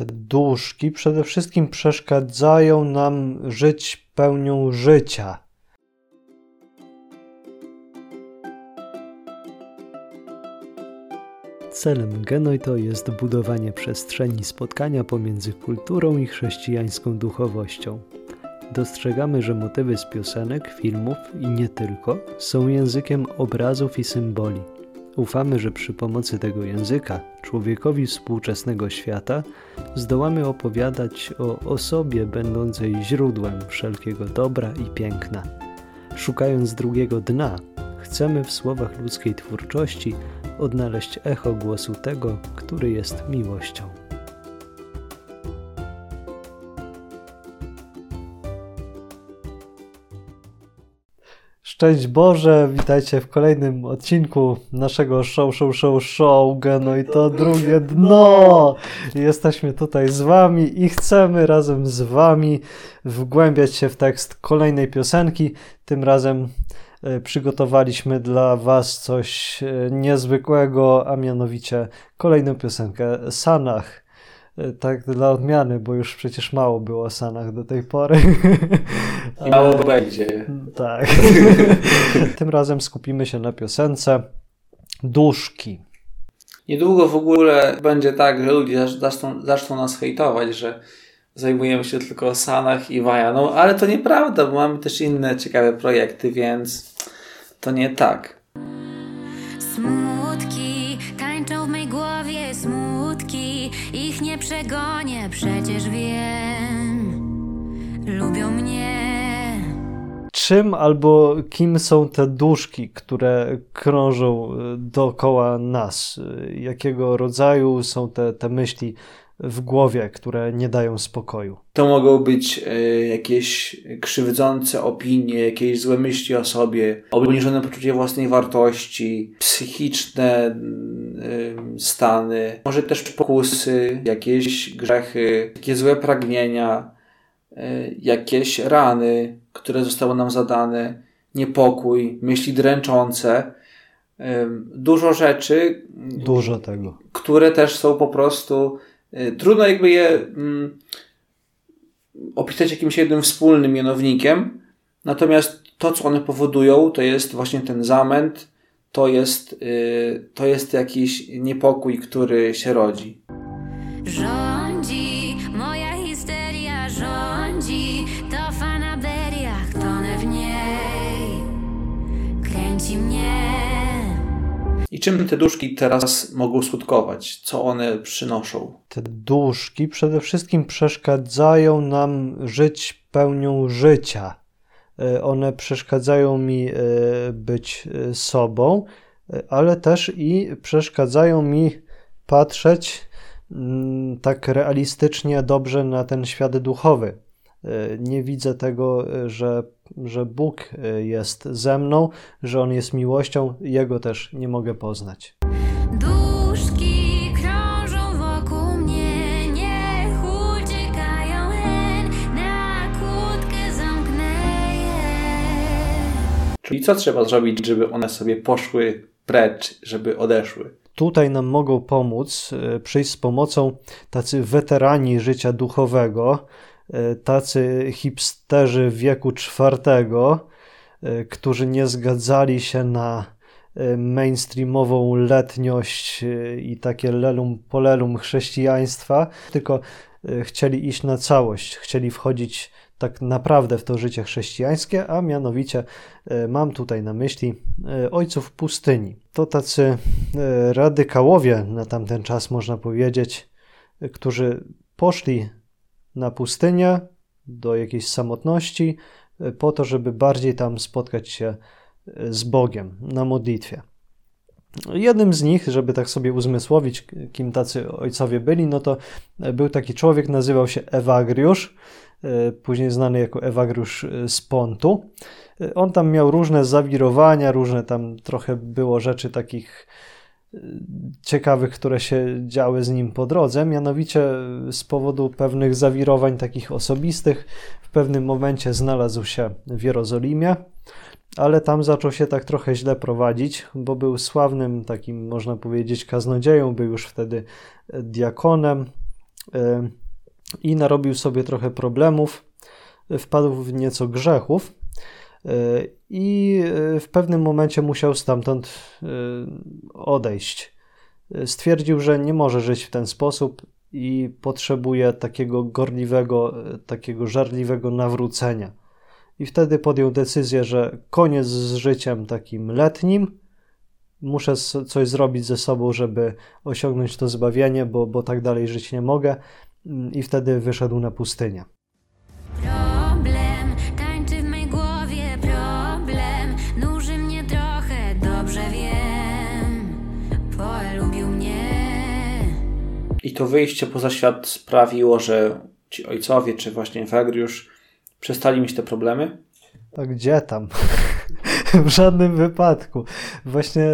Te duszki przede wszystkim przeszkadzają nam żyć pełnią życia. Celem Genoito jest budowanie przestrzeni spotkania pomiędzy kulturą i chrześcijańską duchowością. Dostrzegamy, że motywy z piosenek, filmów i nie tylko są językiem obrazów i symboli. Ufamy, że przy pomocy tego języka człowiekowi współczesnego świata zdołamy opowiadać o osobie będącej źródłem wszelkiego dobra i piękna. Szukając drugiego dna, chcemy w słowach ludzkiej twórczości odnaleźć echo głosu tego, który jest miłością. Szczęść Boże, witajcie w kolejnym odcinku naszego show, show, show, show, no i to drugie dno. Jesteśmy tutaj z wami i chcemy razem z wami wgłębiać się w tekst kolejnej piosenki. Tym razem e, przygotowaliśmy dla was coś e, niezwykłego, a mianowicie kolejną piosenkę Sanach. E, tak dla odmiany, bo już przecież mało było o Sanach do tej pory. Mało będzie. Tak. Tym razem skupimy się na piosence Duszki. Niedługo w ogóle będzie tak, że ludzie zaczną, zaczną nas hejtować, że zajmujemy się tylko o Sanach i Wajaną, ale to nieprawda, bo mamy też inne ciekawe projekty, więc to nie tak. Przegonię, przecież wiem, lubią mnie. Czym albo kim są te duszki, które krążą e, dookoła nas? E, Jakiego rodzaju są te, te myśli w głowie, które nie dają spokoju? To mogą być e, jakieś krzywdzące opinie, jakieś złe myśli o sobie, obniżone poczucie własnej wartości, psychiczne e, stany, może też pokusy, jakieś grzechy, jakieś złe pragnienia, e, jakieś rany, które zostały nam zadane, niepokój, myśli dręczące. Dużo rzeczy, Dużo tego. które też są po prostu trudno jakby je mm, opisać jakimś jednym wspólnym mianownikiem. Natomiast to, co one powodują, to jest właśnie ten zamęt, to jest, y, to jest jakiś niepokój, który się rodzi. Rządzi I czym te duszki teraz mogą skutkować? Co one przynoszą? Te duszki przede wszystkim przeszkadzają nam żyć pełnią życia. E, One przeszkadzają mi e, być e, sobą, ale też i przeszkadzają mi patrzeć mm, tak realistycznie dobrze na ten świat duchowy. E, Nie widzę tego, e, że, że Bóg e, jest ze mną, że On jest miłością, Jego też nie mogę poznać. Duszki krążą wokół mnie, niech uciekają hen, na kłódkę zamknę je. Czyli co trzeba zrobić, żeby one sobie poszły precz, żeby odeszły? Tutaj nam mogą pomóc, przyjść z pomocą tacy weterani życia duchowego, tacy hipsterzy wieku czwartego, e, którzy nie zgadzali się na e, mainstreamową letniość e, i takie lelum polelum chrześcijaństwa, tylko e, chcieli iść na całość, chcieli wchodzić tak naprawdę w to życie chrześcijańskie, a mianowicie e, mam tutaj na myśli e, ojców pustyni. To tacy e, radykałowie na tamten czas, można powiedzieć, e, którzy poszli na pustynię do jakiejś samotności e, po to, żeby bardziej tam spotkać się e, z Bogiem na modlitwie. Jednym z nich, żeby tak sobie uzmysłowić, kim tacy ojcowie byli, no to był taki człowiek, nazywał się Ewagriusz, e, później znany jako Ewagriusz e, z Pontu. E, On tam miał różne zawirowania, różne tam trochę było rzeczy takich e, ciekawych, które się działy z nim po drodze, mianowicie z powodu pewnych zawirowań takich osobistych w pewnym momencie znalazł się w Jerozolimie, ale tam zaczął się tak trochę źle prowadzić, bo był sławnym takim, można powiedzieć, kaznodzieją, był już wtedy diakonem, i narobił sobie trochę problemów, wpadł w nieco grzechów i w pewnym momencie musiał stamtąd odejść. Stwierdził, że nie może żyć w ten sposób i potrzebuje takiego gorliwego, takiego żarliwego nawrócenia. I wtedy podjął decyzję, że koniec z życiem takim letnim, muszę coś zrobić ze sobą, żeby osiągnąć to zbawienie, bo, bo tak dalej żyć nie mogę. I wtedy wyszedł na pustynię. I to wyjście poza świat sprawiło, że ci ojcowie, czy właśnie Fagriusz przestali mieć te problemy? A gdzie tam? w żadnym wypadku. Właśnie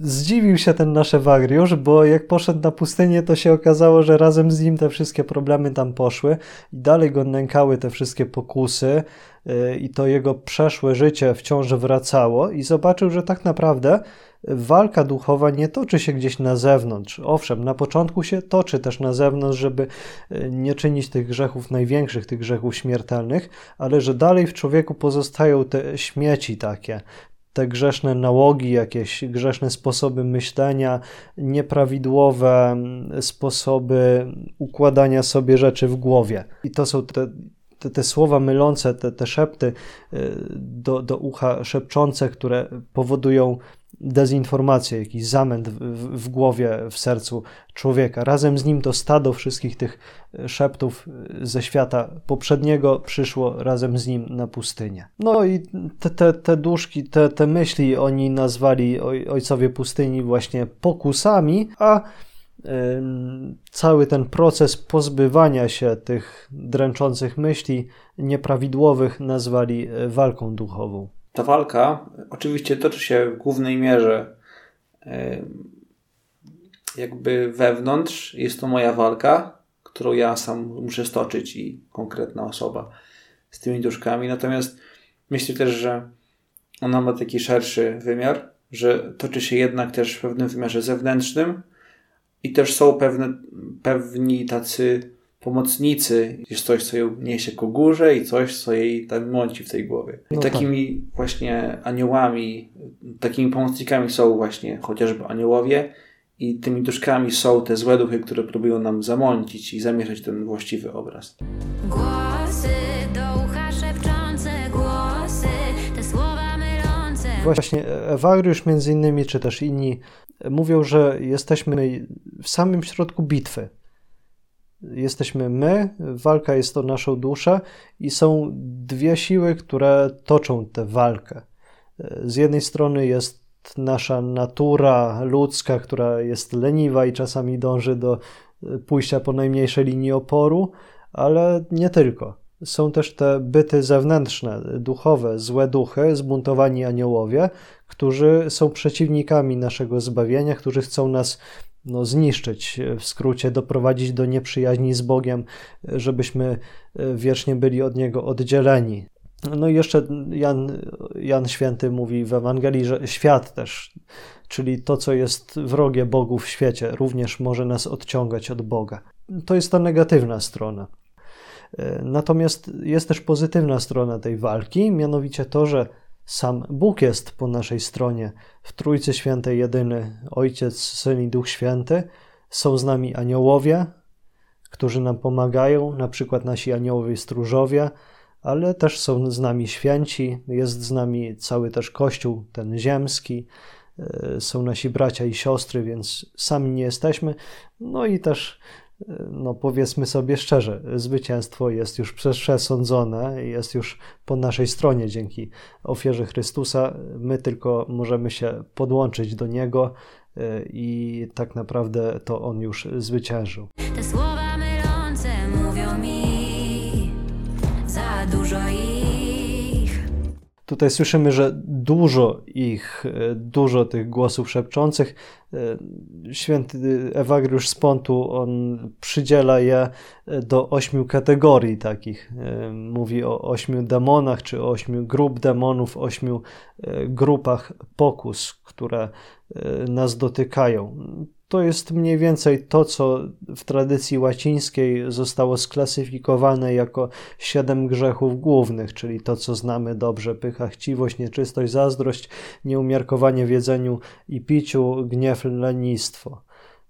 zdziwił się ten nasz Ewagriusz, bo jak poszedł na pustynię, to się okazało, że razem z nim te wszystkie problemy tam poszły i dalej go nękały te wszystkie pokusy y, i to jego przeszłe życie wciąż wracało i zobaczył, że tak naprawdę walka duchowa nie toczy się gdzieś na zewnątrz. Owszem, na początku się toczy też na zewnątrz, żeby e, nie czynić tych grzechów największych, tych grzechów śmiertelnych, ale że dalej w człowieku pozostają te śmieci takie, te grzeszne nałogi, jakieś grzeszne sposoby myślenia, nieprawidłowe mm, sposoby układania sobie rzeczy w głowie. I to są te, te, te słowa mylące, te, te szepty e, do, do ucha szepczące, które powodują dezinformację, jakiś zamęt w, w, głowie, w sercu człowieka. Razem z nim to stado wszystkich tych e, szeptów e, ze świata poprzedniego przyszło razem z nim na pustynię. No i te, te, te duszki, te, te myśli oni nazwali oj, ojcowie pustyni właśnie pokusami, a cały ten proces pozbywania się tych dręczących myśli nieprawidłowych nazwali e, walką duchową ta walka oczywiście toczy się w głównej mierze jakby wewnątrz. Jest to moja walka, którą ja sam muszę stoczyć i konkretna osoba z tymi duszkami. Natomiast myślę też, że ona ma taki szerszy wymiar, że toczy się jednak też w pewnym wymiarze zewnętrznym i też są pewne, pewni tacy pomocnicy, jest coś, co ją niesie ku górze i coś, co jej tam mąci w tej głowie. I no takimi tak. właśnie aniołami, takimi pomocnikami są właśnie chociażby aniołowie i tymi duszkami są te złe duchy, które próbują nam zamącić i zamieszać ten właściwy obraz. Głosy do ucha szepczące, głosy, te słowa mylące. Właśnie Ewagriusz między innymi, czy też inni mówią, że jesteśmy w samym środku bitwy jesteśmy my, walka jest o naszą duszę i są dwie siły, które toczą tę walkę. Z jednej strony jest nasza natura ludzka, która jest leniwa i czasami dąży do pójścia po najmniejszej linii oporu, ale nie tylko. Są też te byty zewnętrzne, duchowe, złe duchy, zbuntowani aniołowie, którzy są przeciwnikami naszego zbawienia, którzy chcą nas no, zniszczyć, w skrócie doprowadzić do nieprzyjaźni z Bogiem, żebyśmy e, wiecznie byli od Niego oddzieleni. No i jeszcze Jan, Jan Święty mówi w Ewangelii, że świat też, czyli to, co jest wrogie Bogu w świecie, również może nas odciągać od Boga. To jest ta negatywna strona. E, natomiast jest też pozytywna strona tej walki, mianowicie to, że sam Bóg jest po naszej stronie. W Trójcy Świętej jedyny Ojciec, Syn i Duch Święty. Są z nami aniołowie, którzy nam pomagają, na przykład nasi aniołowie stróżowie, ale też są z nami święci, jest z nami cały też Kościół, ten ziemski, e, są nasi bracia i siostry, więc sami nie jesteśmy. No i też no powiedzmy sobie szczerze, zwycięstwo jest już przesądzone, jest już po naszej stronie dzięki ofierze Chrystusa. My tylko możemy się podłączyć do Niego e, i tak naprawdę to On już zwyciężył. Te słowa mylące mówią mi za dużo Tutaj słyszymy, że dużo ich, e, dużo tych głosów szepczących. E, święty Ewagriusz z Pontu, on przydziela je e, do ośmiu kategorii takich. Mówi o ośmiu demonach, czy o ośmiu grup demonów, ośmiu grupach pokus, które nas dotykają. To jest mniej więcej to, co w tradycji łacińskiej zostało sklasyfikowane jako siedem grzechów głównych, czyli to, co znamy dobrze: pycha, chciwość, nieczystość, zazdrość, nieumiarkowanie w jedzeniu i piciu, gniew, lenistwo.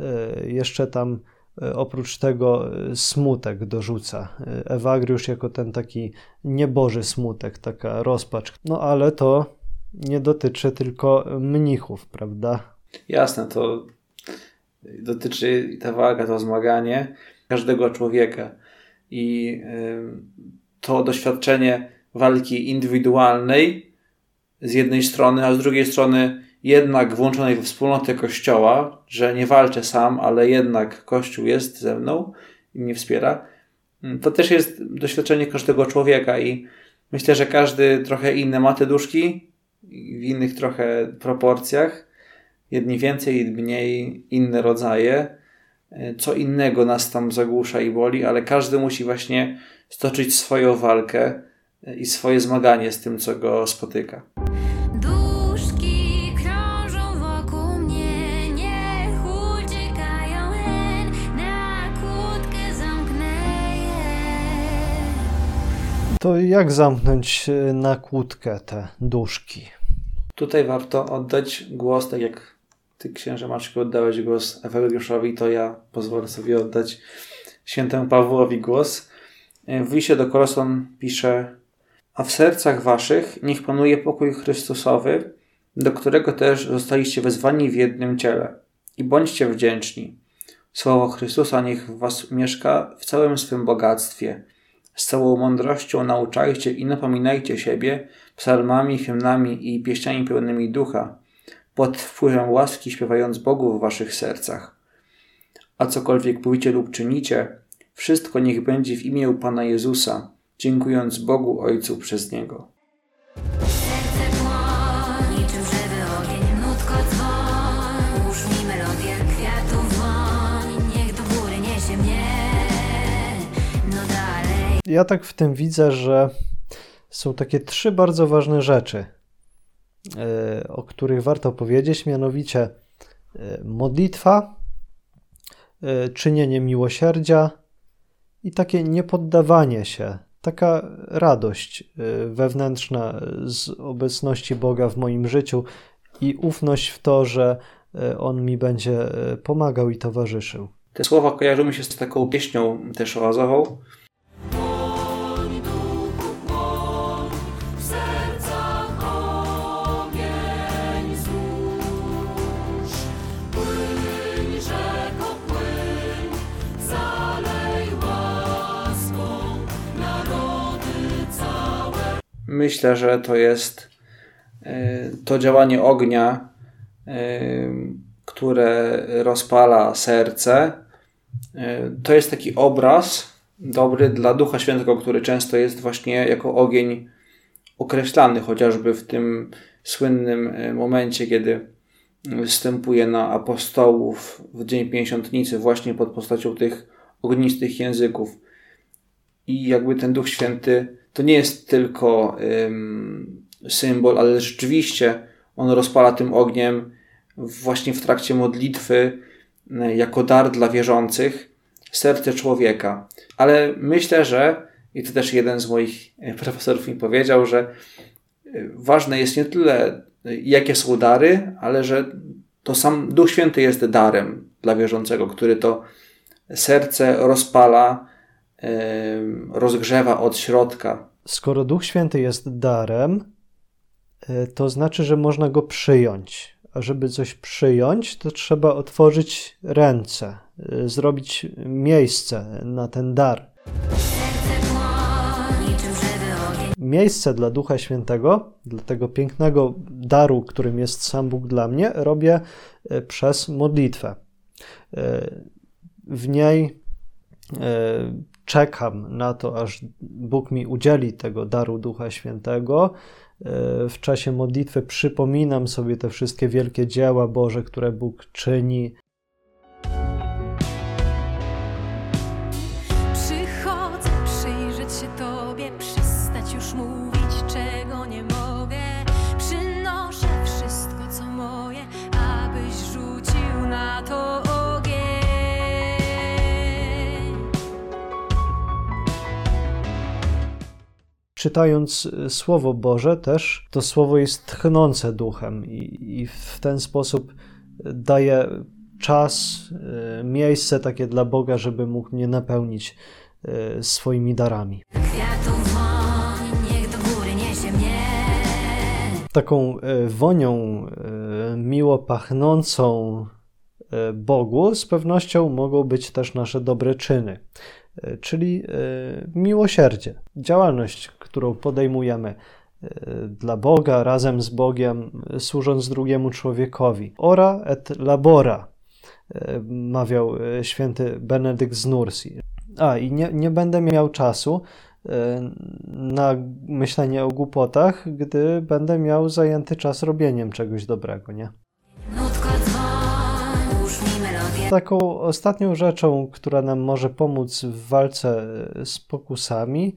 E, jeszcze tam e, oprócz tego e, smutek dorzuca. Ewagriusz jako ten taki nieboży smutek, taka rozpacz. No ale to nie dotyczy tylko mnichów, prawda? Jasne, to dotyczy ta walka, to zmaganie każdego człowieka. I to doświadczenie walki indywidualnej z jednej strony, a z drugiej strony jednak włączonej w wspólnotę Kościoła, że nie walczę sam, ale jednak Kościół jest ze mną i mnie wspiera, to też jest doświadczenie każdego człowieka i myślę, że każdy trochę inne ma te duszki, w innych trochę proporcjach, jedni więcej, mniej, inne rodzaje. E, co innego nas tam zagłusza i boli, ale każdy musi właśnie stoczyć swoją walkę e, i swoje zmaganie z tym, co go spotyka. Duszki krążą wokół mnie, niech uciekają hen, na kłódkę zamknę je. To jak zamknąć e, na kłódkę te duszki? Tutaj warto oddać głos, tak jak ty, księże Maczku, oddałeś głos Eweliuszowi, to ja pozwolę sobie oddać świętemu Pawłowi głos. W liście do Koloson pisze A w sercach waszych niech panuje pokój Chrystusowy, do którego też zostaliście wezwani w jednym ciele. I bądźcie wdzięczni. Słowo Chrystusa niech w was mieszka w całym swym bogactwie. Z całą mądrością nauczajcie i napominajcie siebie psalmami, hymnami i pieśniami pełnymi ducha, pod wpływem łaski śpiewając Bogu w waszych sercach. A cokolwiek mówicie lub czynicie, wszystko niech będzie w imię Pana Jezusa, dziękując Bogu Ojcu przez Niego. No dalej. Ja tak w tym widzę, że są takie trzy bardzo ważne rzeczy, o których warto powiedzieć, mianowicie e, modlitwa, e, czynienie miłosierdzia i takie niepoddawanie się, taka radość wewnętrzna z obecności Boga w moim życiu i ufność w to, że On mi będzie pomagał i towarzyszył. Te słowa kojarzą mi się z taką pieśnią też oazową. Myślę, że to jest e, to działanie ognia, e, które rozpala serce. E, to jest taki obraz dobry dla Ducha Świętego, który często jest właśnie jako ogień określany, chociażby w tym słynnym momencie, kiedy występuje na apostołów w Dzień Pięćdziesiątnicy, właśnie pod postacią tych ognistych języków. I jakby ten Duch Święty to nie jest tylko ym, symbol, ale rzeczywiście on rozpala tym ogniem właśnie w trakcie modlitwy y, jako dar dla wierzących serce człowieka. Ale myślę, że, i to też jeden z moich y, profesorów mi powiedział, że y, ważne jest nie tyle, jakie są dary, ale że to sam Duch Święty jest darem dla wierzącego, który to serce rozpala, rozgrzewa od środka. Skoro Duch Święty jest darem, e, to znaczy, że można go przyjąć. A żeby coś przyjąć, to trzeba otworzyć ręce, e, zrobić miejsce na ten dar. Miejsce dla Ducha Świętego, dla tego pięknego daru, którym jest sam Bóg dla mnie, robię e, przez modlitwę. W niej czekam na to, aż Bóg mi udzieli tego daru Ducha Świętego. E, w czasie modlitwy przypominam sobie te wszystkie wielkie dzieła Boże, które Bóg czyni. Czytając Słowo Boże też, to Słowo jest tchnące duchem i, i w ten sposób daje czas, e, miejsce takie dla Boga, żeby mógł mnie napełnić e, swoimi darami. Taką e, wonią miło pachnącą Bogu z pewnością mogą być też nasze dobre czyny, czyli miłosierdzie, działalność, którą podejmujemy dla Boga, razem z Bogiem, służąc drugiemu człowiekowi. Ora et labora, E, mawiał e, święty Benedykt z Nursi. A i nie, nie będę miał czasu e, na myślenie o głupotach, gdy będę miał zajęty czas robieniem czegoś dobrego, nie? Taką ostatnią rzeczą, która nam może pomóc w walce z pokusami,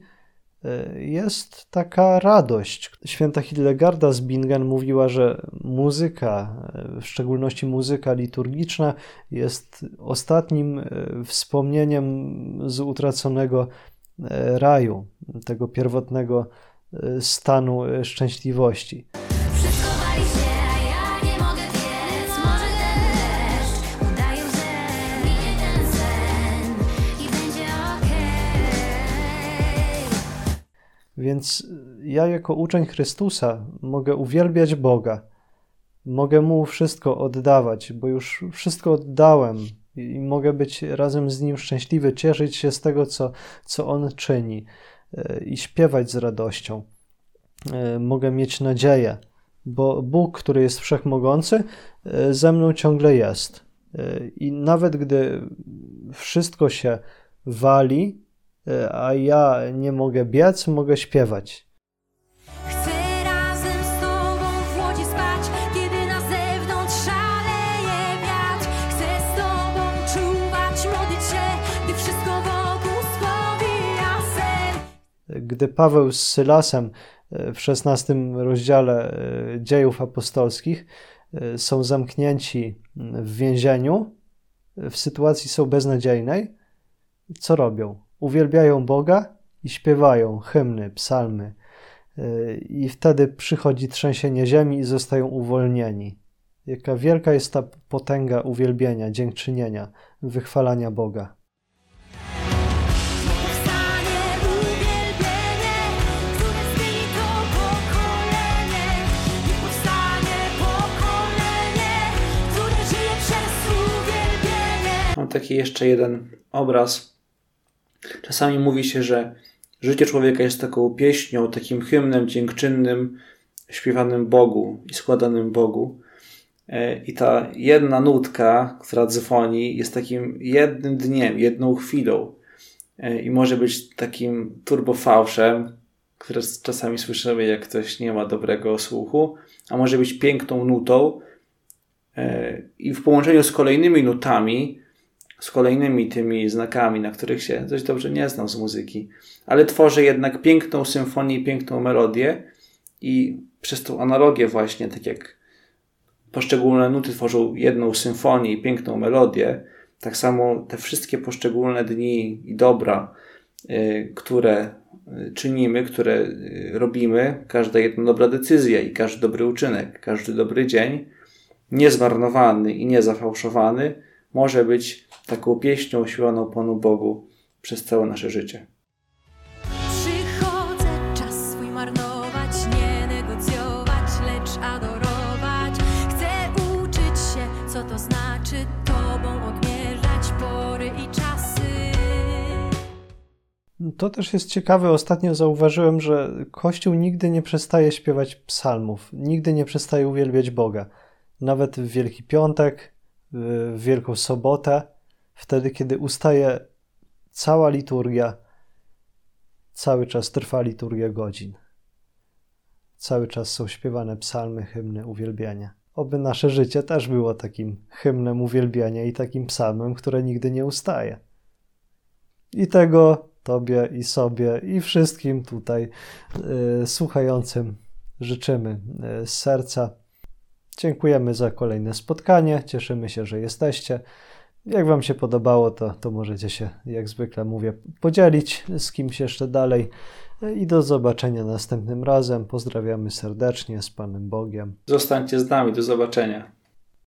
jest taka radość. Święta Hildegarda z Bingen mówiła, że muzyka, w szczególności muzyka liturgiczna, jest ostatnim e, wspomnieniem z utraconego e, raju, tego pierwotnego e, stanu szczęśliwości. Więc ja, jako uczeń Chrystusa, mogę uwielbiać Boga, mogę Mu wszystko oddawać, bo już wszystko oddałem i mogę być razem z Nim szczęśliwy, cieszyć się z tego, co, co On czyni e, i śpiewać z radością. E, mogę mieć nadzieję, bo Bóg, który jest wszechmogący, e, ze mną ciągle jest. I nawet gdy wszystko się wali, a ja nie mogę biec, mogę śpiewać. Chcę razem z tobą w łodzi spać, kiedy na zewnątrz szaleje wiatr. Chcę z tobą czuwać, modlić się, gdy Paweł z Sylasem e, w XVI rozdziale e, dziejów apostolskich e, są zamknięci w więzieniu, w sytuacji są beznadziejnej, co robią? Uwielbiają Boga i śpiewają hymny, psalmy. I wtedy przychodzi trzęsienie ziemi i zostają uwolnieni. Jaka wielka jest ta potęga uwielbienia, dziękczynienia, wychwalania Boga. Mam taki jeszcze jeden obraz. Czasami mówi się, że życie człowieka jest taką pieśnią, takim hymnem dziękczynnym, śpiewanym Bogu i składanym Bogu. E, I ta jedna nutka, która dzwoni, jest takim jednym dniem, jedną chwilą. E, I może być takim turbofałszem, które czasami słyszymy, jak ktoś nie ma dobrego słuchu, a może być piękną nutą. E, I w połączeniu z kolejnymi nutami, z kolejnymi tymi znakami, na których się dość dobrze nie znam z muzyki, ale tworzy jednak piękną symfonię i piękną melodię i przez tą analogię właśnie, tak jak poszczególne nuty tworzą jedną symfonię i piękną melodię, tak samo te wszystkie poszczególne dni i dobra, y, które y, czynimy, które y, robimy, każda jedna dobra decyzja i każdy dobry uczynek, każdy dobry dzień, niezmarnowany i niezafałszowany, może być taką pieśnią śpiewaną Panu Bogu przez całe nasze życie. Przychodzę, czas swój marnować, nie negocjować, lecz adorować. Chcę uczyć się, co to znaczy Tobą odmierzać pory i czasy. To też jest ciekawe. Ostatnio zauważyłem, że Kościół nigdy nie przestaje śpiewać psalmów, nigdy nie przestaje uwielbiać Boga. Nawet w Wielki Piątek, w Wielką Sobotę, wtedy, kiedy ustaje cała liturgia, cały czas trwa liturgia godzin. Cały czas są śpiewane psalmy, hymny, uwielbiania. Oby nasze życie też było takim hymnem uwielbiania i takim psalmem, które nigdy nie ustaje. I tego Tobie i sobie i wszystkim tutaj y, słuchającym życzymy y, z serca. Dziękujemy za kolejne spotkanie. Cieszymy się, że jesteście. Jak Wam się podobało, to, to możecie się, jak zwykle mówię, podzielić z kimś jeszcze dalej. I do zobaczenia następnym razem. Pozdrawiamy serdecznie z Panem Bogiem. Zostańcie z nami. Do zobaczenia.